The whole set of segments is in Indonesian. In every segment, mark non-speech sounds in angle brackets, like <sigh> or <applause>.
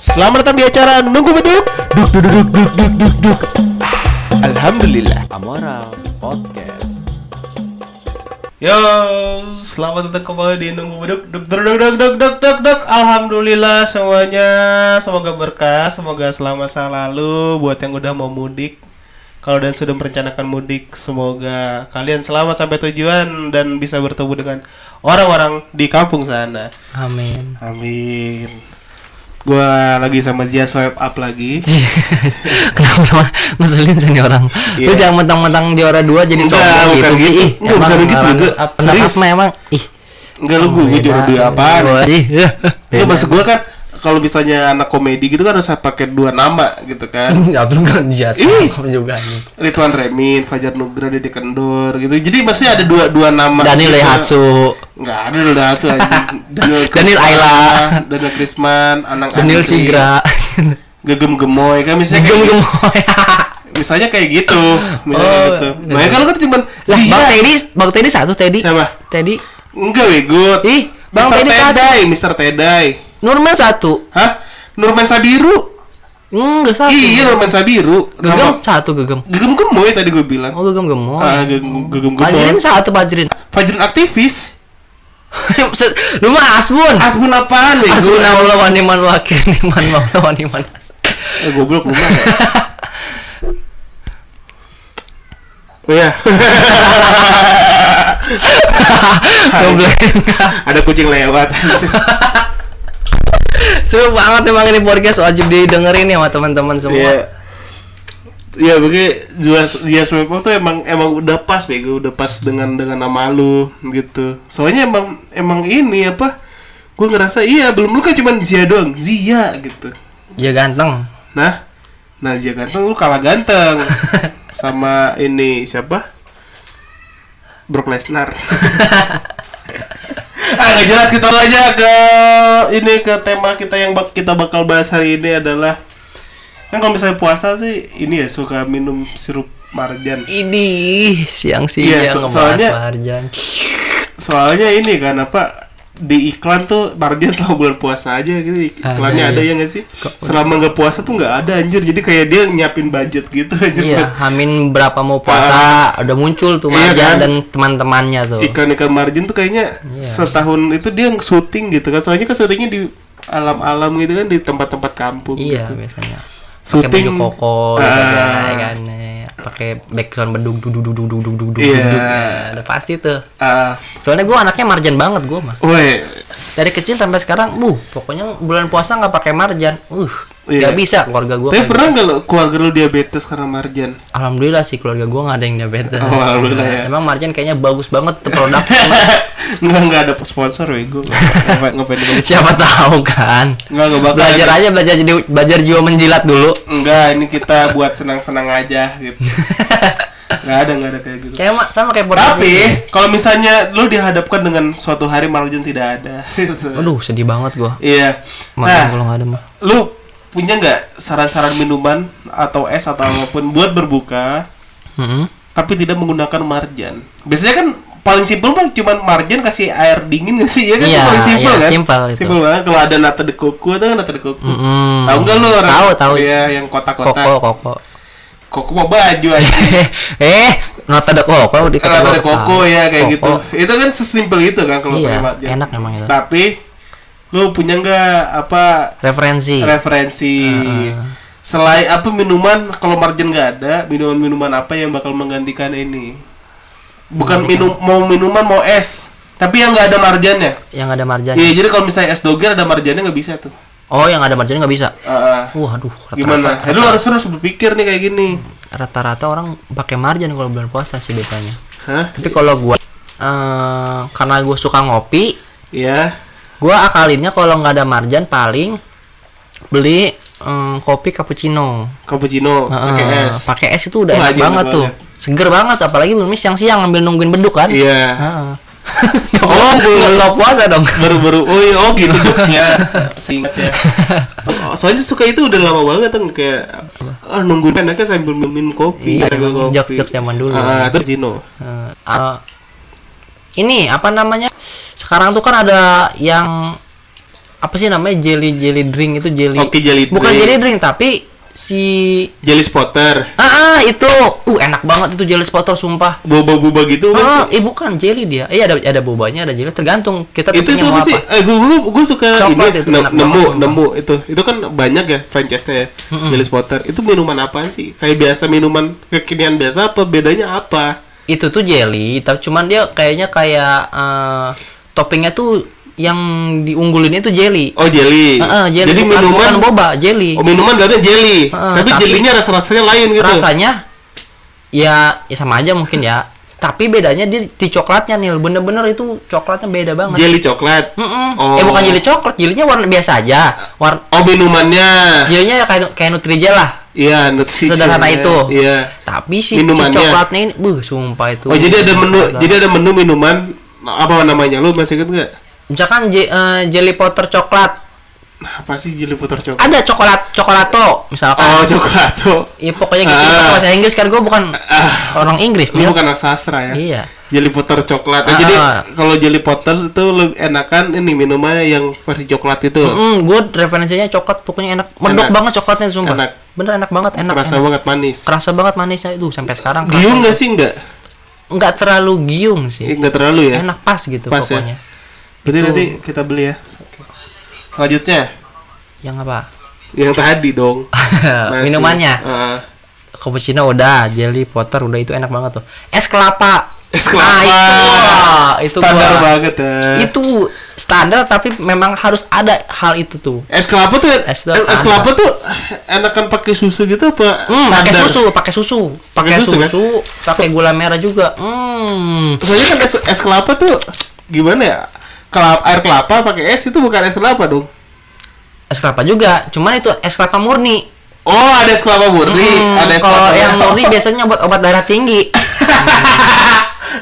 Selamat datang di acara Nunggu Beduk Duk duk duk duk duk duk duk Ah, Alhamdulillah Amoral Podcast. Yo, selamat datang kembali di Nunggu Beduk Duk duk duk duk duk duk duk duk Alhamdulillah semuanya Semoga berkah, semoga selamat selalu Buat yang udah mau mudik kalau dan sudah merencanakan mudik, semoga kalian selamat sampai tujuan dan bisa bertemu dengan orang-orang di kampung sana. Amin. Amin. Gua lagi sama Zia swipe up lagi. <laughs> Kenapa ngeselin sih nih orang? Iya. Lu jangan mentang-mentang juara dua jadi sombong bukan gitu sih. gitu. Ih, Enggak, bukan gitu juga. apa- Serius. apa memang ih. Enggak lu gue, gue juara dua apaan? Gua- Ih, ya. Enggak maksud gua kan kalau misalnya anak komedi gitu kan harus pakai dua nama gitu kan. <laughs> Ya belum kan jasa Ih. juga. Ridwan Remin, Fajar Nugra, Dede Kendor gitu. Jadi maksudnya ada dua dua nama. Daniel gitu. Lehatsu, Enggak ada Daihatsu anjing. <laughs> Daniel, Daniel Ayla. Daniel Krisman, Anang Daniel Andri, Sigra, Gegem Gemoy kan misalnya Gem kayak gitu. Gemoy. <laughs> Misalnya kayak gitu. Misalnya Oh, gitu. gitu. Makanya kalau kan cuman Lah. Bang Teddy, Bang Teddy satu Teddy. Siapa? Teddy. Enggak bego. Ih, Bang Mr. Teddy. Tedai, Mr. Tedai. Nurman satu. Hah? Nurman Sabiru? Enggak satu. Iya, Nurman Sabiru. Gegem Nama- satu gegem. Gegem Gemoy tadi gue bilang. Oh gegem gemoy. Ah, Gegem Gegem Fajrin Gemoy. satu Fajrin. Fajrin aktivis. <laughs> Lu mah Asbun. Asbun apaan nih? Hasbunallah wa ni'mal wakil, <laughs> ni'mal maula wa ni'mal nasir. Eh, goblok lu mah. <laughs> Oh ya. Goblok. Ada kucing lewat. Seru banget emang ini podcast wajib didengerin ya sama teman-teman semua. Iya. Iya, begini Zia Zia Swepo tuh emang emang udah pas bego, udah pas dengan dengan nama lu gitu. Soalnya emang emang ini apa? Gue ngerasa iya belum lu kan cuman Zia doang, Zia gitu. Ya ganteng. Nah, nah Zia ganteng lu kalah ganteng <laughs> sama ini siapa? Brock Lesnar. <laughs> ah nggak jelas kita aja ke ini ke tema kita yang bak- kita bakal bahas hari ini adalah kan kalau misalnya puasa sih ini ya suka minum sirup marjan. Ini siang-siang Iya, so- ngebahas soalnya- Marjan. Soalnya ini kan apa di iklan tuh marjan selama bulan puasa aja gitu iklannya Ada, ada, iya. ya nggak sih? Selama nggak puasa tuh nggak ada anjir jadi kayak dia nyiapin budget gitu aja Iya, buat Hamin berapa mau puasa udah muncul tuh Iya Marjan kan? dan teman-temannya tuh. iklan-iklan margin tuh kayaknya Iya. setahun itu dia syuting gitu kan soalnya kan syutingnya di alam-alam gitu kan di tempat-tempat kampung Iya, gitu. biasanya. Syuting koko gitu Ah. ya kan. Pakai background bedug duduk duduk duduk duduk duduk Iya. duduk. Ya, udah pasti tuh. Ah, Soalnya gua anaknya marjan banget gua mah. weh Dari kecil sampai sekarang, buh, pokoknya bulan puasa nggak pakai marjan. Uh, Iya. nggak bisa keluarga gua. tapi kayak pernah nggak lo keluarga lu diabetes karena marjan. Alhamdulillah sih keluarga gua nggak ada yang diabetes. Oh, alhamdulillah ya. Emang marjan kayaknya bagus banget tuh produk. <laughs> nggak nggak ada sponsor wego ngapain Siapa tahu kan. nggak nggak bakal Belajar ada. aja belajar jadi belajar jiwa menjilat dulu. enggak ini kita buat senang-senang aja gitu <laughs> nggak ada nggak ada kayak gitu Kayak ma- sama kayak podcast tapi kalau misalnya lu dihadapkan dengan suatu hari marjan tidak ada gitu. Aduh, sedih banget gua. iya Marjan nah kalau ada mah. lu punya nggak saran-saran minuman atau es atau apa pun buat berbuka Mm-mm. tapi tidak menggunakan marjan biasanya kan paling simpel mah cuman marjan kasih air dingin nggak sih ya kan Iya, itu paling simpel iya, kan simpel itu. Simpel banget kalau ada nata de coco tuh kan nata de coco Mm-mm. tahu nggak lu orang Tahu, tahu. ya yang kotak-kotak Koko, koko. koko mah baju aja <laughs> eh, ada koko di kata nata de coco ya kayak Koko. gitu itu kan sesimpel itu kan kalau Iya, pakai marjan enak emang itu. tapi lu punya nggak apa Referensi. referensi selain apa minuman kalau margin nggak ada minuman-minuman apa yang bakal menggantikan ini bukan minum mau minuman mau es tapi yang nggak ada marjannya yang ada marjan. iya jadi kalau misalnya es doger ada marjannya nggak bisa tuh Oh, yang ada marjan nggak bisa. Ah. Wah, aduh. rata-rata- gimana Eh, lu harus harus berpikir nih kayak gini Rata-rata orang pakai marjan kalau bulan puasa sih biasanya. hah Tapi kalau gua eh karena gua suka ngopi, iya gua akalinnya kalau nggak ada marjan paling beli em, kopi cappuccino. cappuccino Heeh, pakai es Pakai es itu udah Wah, enak banget tuh. Seger banget apalagi belum siang-siang ngambil nungguin beduk kan. iya Heeh. Oh, <laughs> belum. Puasa dong. baru-baru oh iya oh gitu <laughs> jokesnya seingat ya Oh, soalnya suka itu udah lama banget tuh kayak ah nungguin enaknya sambil minum kopi Iya, sambil kopi. jokes-jokes zaman dulu. ah terus Gino Eh, eh, ini apa namanya? Sekarang tuh kan ada yang apa sih namanya jelly jelly drink itu jelly. Oke, jelly Bukan drink. jelly drink tapi si Jelly spotter. ah, ah, itu uh enak banget itu jelly spotter sumpah. Boba-boba gitu Ah, kan. eh bukan jelly dia. Iya ada ada bobanya, ada jelly tergantung kita itu itu apa sih? Eh, gue gue gue suka Coklat ini itu enak nemu banget, sumpah. nemu itu. Itu kan banyak ya franchise-nya ya. Jelly spotter. Itu minuman apaan sih? Kayak biasa minuman kekinian biasa apa bedanya apa? itu tuh jelly tapi cuman dia kayaknya kayak eh, toppingnya tuh yang diunggulin itu jelly Oh, jelly. Heeh, jelly Jadi bukan, minuman bukan boba jelly Oh, minuman gak ada jelly. Heeh, tapi, tapi- jelinya rasa-rasanya lain gitu. rasanya ya, ya sama aja mungkin ya tapi bedanya dia di coklatnya nih bener-bener itu coklatnya beda banget Jelly coklat. Mm-mm. Oh. eh bukan jelly coklat jelinya warna biasa aja warna Oh, minumannya. jelinya kayak kayak Nutrijel lah Iya, nutrisi. Sederhana itu. Iya. tapi si, si Minumannya. coklatnya ini buh sumpah itu Oh, jadi ada menu jadi ada menu minuman apa namanya? Lu masih inget nggak? misalkan je- eh, jelly potter coklat Apa sih jelly putar coklat? ada coklat coklato misalkan Oh, coklat tuh. Iya pokoknya gitu Ah. bahasa Inggris kan gue bukan orang Inggris Lu nih. bukan anak sastra ya? Iya. Jelly Potter coklat. Ah, Jadi ah. kalau Jelly Potter itu lebih enakan ini minumannya yang versi coklat itu. Mm, gue referensinya coklat pokoknya enak. Mendok Enak. banget coklatnya sumpah. Enak. Bener enak banget, enak. Rasa enak. banget manis. Kerasa banget manisnya itu sampai sekarang. kerasa. Giung nggak sih nggak? Nggak terlalu giung sih. Eh, Nggak terlalu ya? Enak pas gitu Pas ya? pokoknya. Berarti Itu. nanti kita beli ya. Selanjutnya Yang apa? yang tadi dong. <laughs> Minumannya. Ah. Cappuccino udah, jelly potter udah itu enak banget tuh. Es kelapa. Es kelapa. Ah, itu, itu Standar gua- banget ya. Itu standar tapi memang harus ada hal itu tuh. Es kelapa tuh Es es, es kelapa tuh enakan pakai susu gitu apa? Hmm, pakai susu, pakai susu, Pakai susu, susu, kan? pakai gula merah juga. Hmm. Soalnya kan es, es kelapa tuh gimana ya? Kelapa, air kelapa pakai es itu bukan es kelapa dong. Es kelapa juga, cuman itu es kelapa murni. Oh, ada es kelapa murni, Hmm, ada es kalau kelapa yang merah. murni biasanya buat obat darah tinggi. <laughs>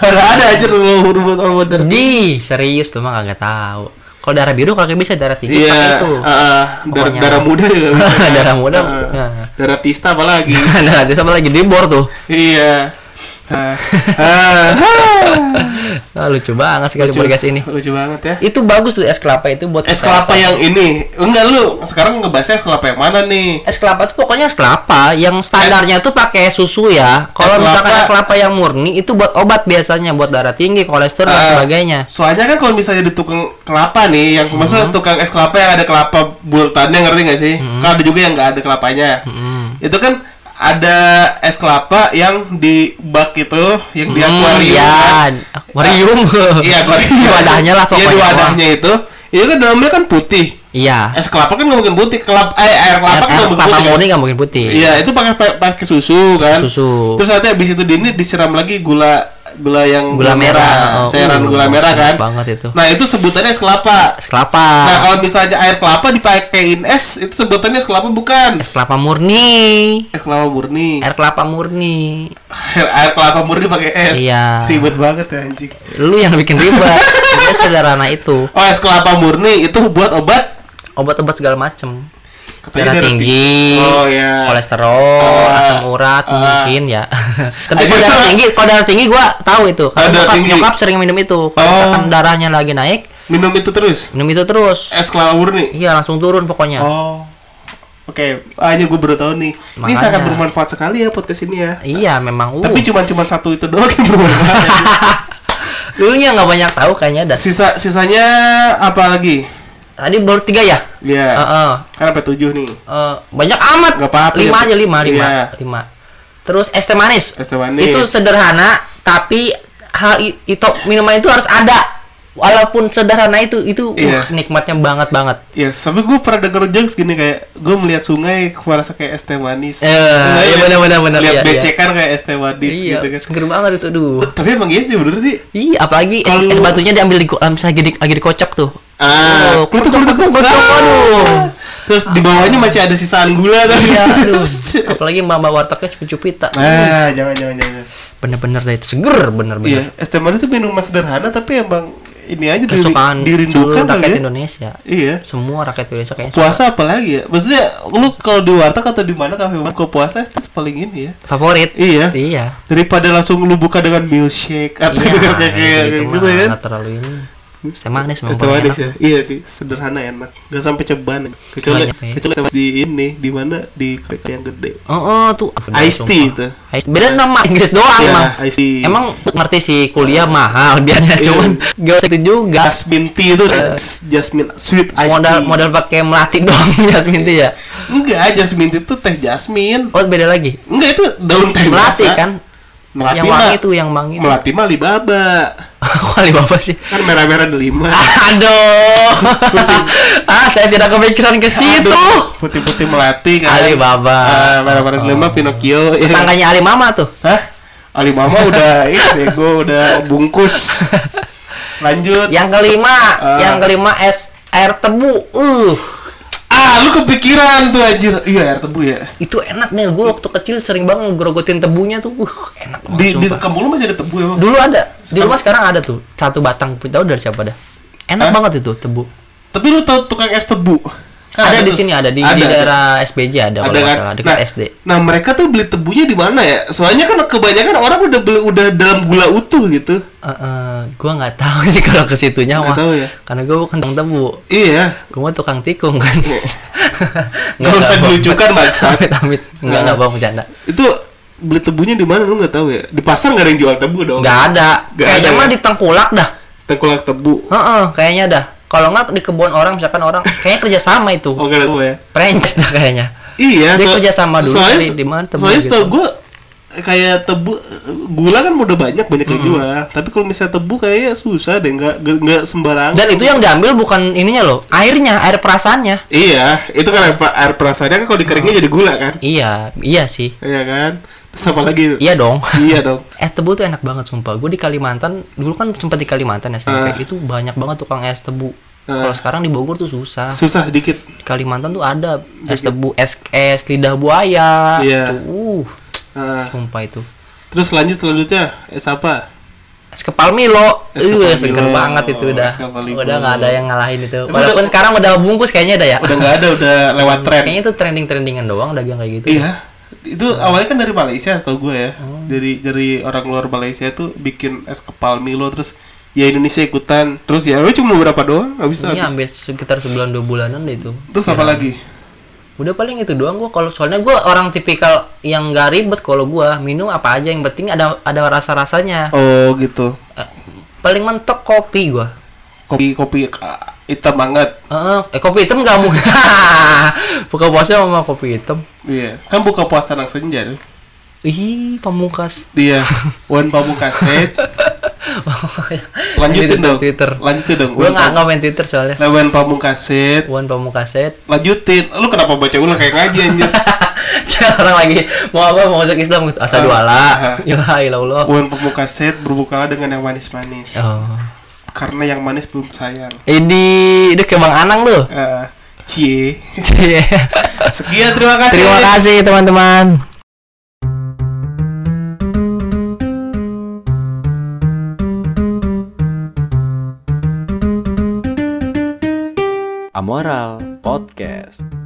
ada ada aja buat obat darah. Di serius tuh mah kagak tahu. Kalau darah biru kagak bisa darah tinggi pakai Iya, itu. ah, ah, dar- Pokoknya. darah muda juga. <laughs> Darah muda, nah. darah tista apalagi. <laughs> Darah sama lagi di bor tuh. iya. Ah, ah, <laughs> Ah, lucu banget sekali lucu, podcast ini. Lucu banget ya. Itu bagus tuh es kelapa itu buat Es kelapa yang ini. Enggak lu, sekarang ngebahasnya es kelapa yang mana nih? Es kelapa tuh pokoknya es kelapa yang standarnya tuh pakai susu ya. Kalau Es misalkan kelapa- es kelapa yang murni itu buat obat biasanya buat darah tinggi, kolesterol dan Ah, sebagainya. Soalnya kan kalau misalnya di tukang kelapa nih, yang Hmm. tukang es kelapa yang ada kelapa bulatannya ngerti nggak sih? Kan ada juga yang nggak ada kelapanya. Hmm. Itu kan ada es kelapa yang di bak itu, yang di Hmm, akuarium. iya. kan? Akuarium. <laughs> Iya, akuarium. Di wadahnya lah Iya, di pokoknya. wadahnya itu. Itu kan dalamnya kan putih. Iya. Es kelapa kan nggak mungkin putih. Kelap, eh, air kelapa Air, kan nggak mungkin kelapa putih. kan? nggak mungkin putih. Iya, itu pakai pakai susu kan. Susu. Terus nanti habis itu di ini disiram lagi gula gula yang Gula merah. Oh, cairan uh, gula merah kan. banget itu. Nah, itu sebutannya es kelapa. Es kelapa. Nah, kalau misalnya air kelapa dipakein es, itu sebutannya es kelapa bukan. Es kelapa murni. Es kelapa murni. Air kelapa murni. Air, air kelapa murni pakai es. Iya. Ribet banget ya anjing. Lu yang bikin ribet. <laughs> Itu sederhana itu. Oh, es kelapa murni itu buat obat Obat-obat segala macem. Katanya Darah tinggi, Oh, iya. kolesterol, Ah, asam urat ah. mungkin ya. <laughs> Tapi kalau darah tinggi, kalau darah tinggi gua tahu itu. Karena nyokap, tinggi. nyokap sering minum itu. Kalau Oh. darahnya lagi naik, minum itu terus. minum itu terus. Es kelapa murni. Iya, langsung turun pokoknya. Oh. Oke, aja gue baru tahu nih. Ini Makanya. sangat bermanfaat sekali ya podcast ini ya. Iya, memang. Uh. Tapi cuma cuma satu itu doang yang bermanfaat. <laughs> Dulunya nggak banyak tahu kayaknya. Dan Sisa sisanya apa lagi? Tadi baru tiga ya. Iya. Heeh. Kan sampai tujuh nih. Eh, banyak amat. Nggak apa-apa, Lima ya. aja lima, lima, Iya. lima. Terus es teh manis. Es teh manis. Itu sederhana, tapi hal itu minuman itu harus ada. Walaupun sederhana itu, itu Iya. uh, nikmatnya banget banget. Ya, sampai gue pernah denger jokes gini kayak gue melihat sungai merasa kayak es teh manis. Eh, Nah, iya, benar, benar, benar, Lihat iya, becekan kayak es teh manis iya, gitu kan. seger banget itu, duh. Tapi emang iya sih bener sih. Iya, apalagi es, Kalau- es batunya diambil di, um, lagi, di, lagi dikocok tuh. Ah, klutuk, klutuk, klutuk, aduh. Terus di bawahnya masih ada sisaan gula tuh. Iya, aduh. <laughs> Apalagi mbak-mbak wartegnya cupi-cupita. Nah, jangan jangan jangan. Bener-bener dah itu seger, bener-bener. Iya, es teh manis itu minuman sederhana tapi emang ini aja diri- Kesukaan dirindukan seluruh kali rakyat ya. Indonesia. Iya. Semua rakyat Indonesia kayaknya Puasa apa lagi ya? Maksudnya lu kalau di warteg atau di mana kafe kalau puasa teh paling ini ya. favorit. Iya. Iya. Daripada langsung lu buka dengan milkshake atau Iya, dengan <laughs> kayak kayak gitu gitu kan. terlalu ini. Es teh manis Es memang teh paling manis enak. ya. Iya sih, sederhana enak. Gak sampai ceban. Kecuali Banyak ya. kecuali di ini, di mana di kafe yang gede. Oh, oh tuh Iced tea itu. Ice beda nama Inggris doang Iya, emang. iced tea. Emang ngerti sih kuliah mahal biarnya Iya. cuman gak itu juga. Jasmine tea itu jasmine sweet iced modal tea. modal pakai melati doang <laughs> Jasmine tea ya. Enggak, jasmine tea itu teh jasmine. Oh beda lagi. Enggak itu daun teh Melati kan. Melati yang wangi tuh yang wangi. Melati mah Alibaba. <laughs> Kali bapak sih. Kan merah-merah delima. <laughs> Aduh. <laughs> ah, saya tidak kepikiran ke situ. Putih-putih melati kan. Alibaba. Ah, merah-merah delima Pinocchio. Ya. Tangganya Ali Mama tuh. Hah? Alimama udah ini gue udah bungkus. Lanjut. Yang kelima, Ah. yang kelima es air tebu. Uh, Ah, lu kepikiran tuh anjir. Iya, air tebu ya. itu enak nih. Gue waktu kecil sering banget ngegrogotin tebunya tuh. Uh, enak banget. Di di kampung lu masih ada tebu ya? Dulu ada. Di rumah sekarang ada tuh. Satu batang. Tahu dari siapa dah? Enak Hah? banget itu tebu. Tapi lu tahu tukang es tebu? Kan ada di tuh. sini ada di, Ada, di ada. daerah SBJ ada, kalau ada nggak kan? salah dekat nah, SD. Nah, mereka tuh beli tebunya di mana ya? Soalnya kan kebanyakan orang udah beli udah dalam gula utuh gitu. Eh, eh, gua nggak tahu <laughs> sih kalau ke situnya mah. tahu ya? Karena gua bukan tukang tebu. Iya. Gua mah tukang tikung kan. Nggak <laughs> usah dilucukan, Bangsa. <laughs> Amit amit. Enggak enggak bercanda. Itu beli tebunya di mana lu nggak tahu ya? Di pasar nggak ada yang jual tebu dong. Enggak ada. Kayaknya ada mah ya? di Tengkulak dah. Tengkulak tebu. Heeh, kayaknya dah. Kalau nggak di kebun orang misalkan orang kayaknya kerja sama itu. Oh, ada tebu ya? Pranks dah kayaknya. Iya, Dia so- kerja sama dulu soalnya, kali, di mana tebu Soalnya gitu. gue kayak tebu gula kan udah banyak banyak yang jual. Tapi kalau misalnya tebu kayaknya susah deh, nggak nggak- sembarangan. Dan itu yang diambil bukan ininya loh, airnya, air perasannya. Iya, itu kan air, air perasannya kan kalau dikeringnya jadi gula kan? Iya, iya sih. Iya kan? Terus apa lagi? Iya dong. Iya dong. <laughs> Es tebu tuh enak banget sumpah. Gue di Kalimantan dulu kan sempat di Kalimantan SMP Ah. itu banyak banget tukang es tebu. Ah. Kalau sekarang di Bogor tuh susah. Susah sedikit. Di Kalimantan tuh ada es tebu, es es lidah buaya. Iya. Tuh, uh, Ah, sumpah itu. terus lanjut selanjutnya es apa? Es kepal Milo. Es Uh, kepal seger Milo. banget itu udah. Udah nggak ada yang ngalahin itu. Tapi Walaupun udah- sekarang udah bungkus kayaknya ada ya. Udah nggak ada, udah lewat <laughs> tren. Kayaknya itu trending-trendingan doang dagang kayak gitu. Iya. Itu awalnya kan dari Malaysia setahu gue ya. Oh. Dari dari orang luar Malaysia tuh bikin es kepal Milo terus ya Indonesia ikutan. Terus ya cuma beberapa doang habis itu Iya, habis. sekitar sebulan dua bulanan deh itu. Terus apa lagi? Udah paling itu doang gua kalau soalnya gua orang tipikal yang gak ribet kalau gua minum apa aja yang penting ada ada rasa-rasanya. Oh gitu. Eh, Paling mentok kopi gua. Kopi kopi ah, hitam banget. Eh, eh kopi hitam gak mungkin. <laughs> Buka puasa sama kopi hitam. Iya. Kan buka puasa nang senja tuh. Ih, pamungkas. Iya. <laughs> Wan pamungkaset. Lanjutin Di dong. Twitter. Lanjutin dong. Gua nggak main Twitter soalnya. Lawan pamungkaset. Wan pamungkaset. Lanjutin. Lu kenapa baca ulang kayak ngaji anjir? <laughs> Orang lagi mau apa mau masuk Islam gitu. Asal Ah, ala. ah. Ilaha illallah. Wan pamungkaset berbukalah dengan yang manis-manis. Oh. Karena yang manis belum sayang. Ini itu kayak Bang Anang lu. Eh, cie. Cie. <laughs> Sekian terima kasih. Terima kasih teman-teman. Amoral Podcast.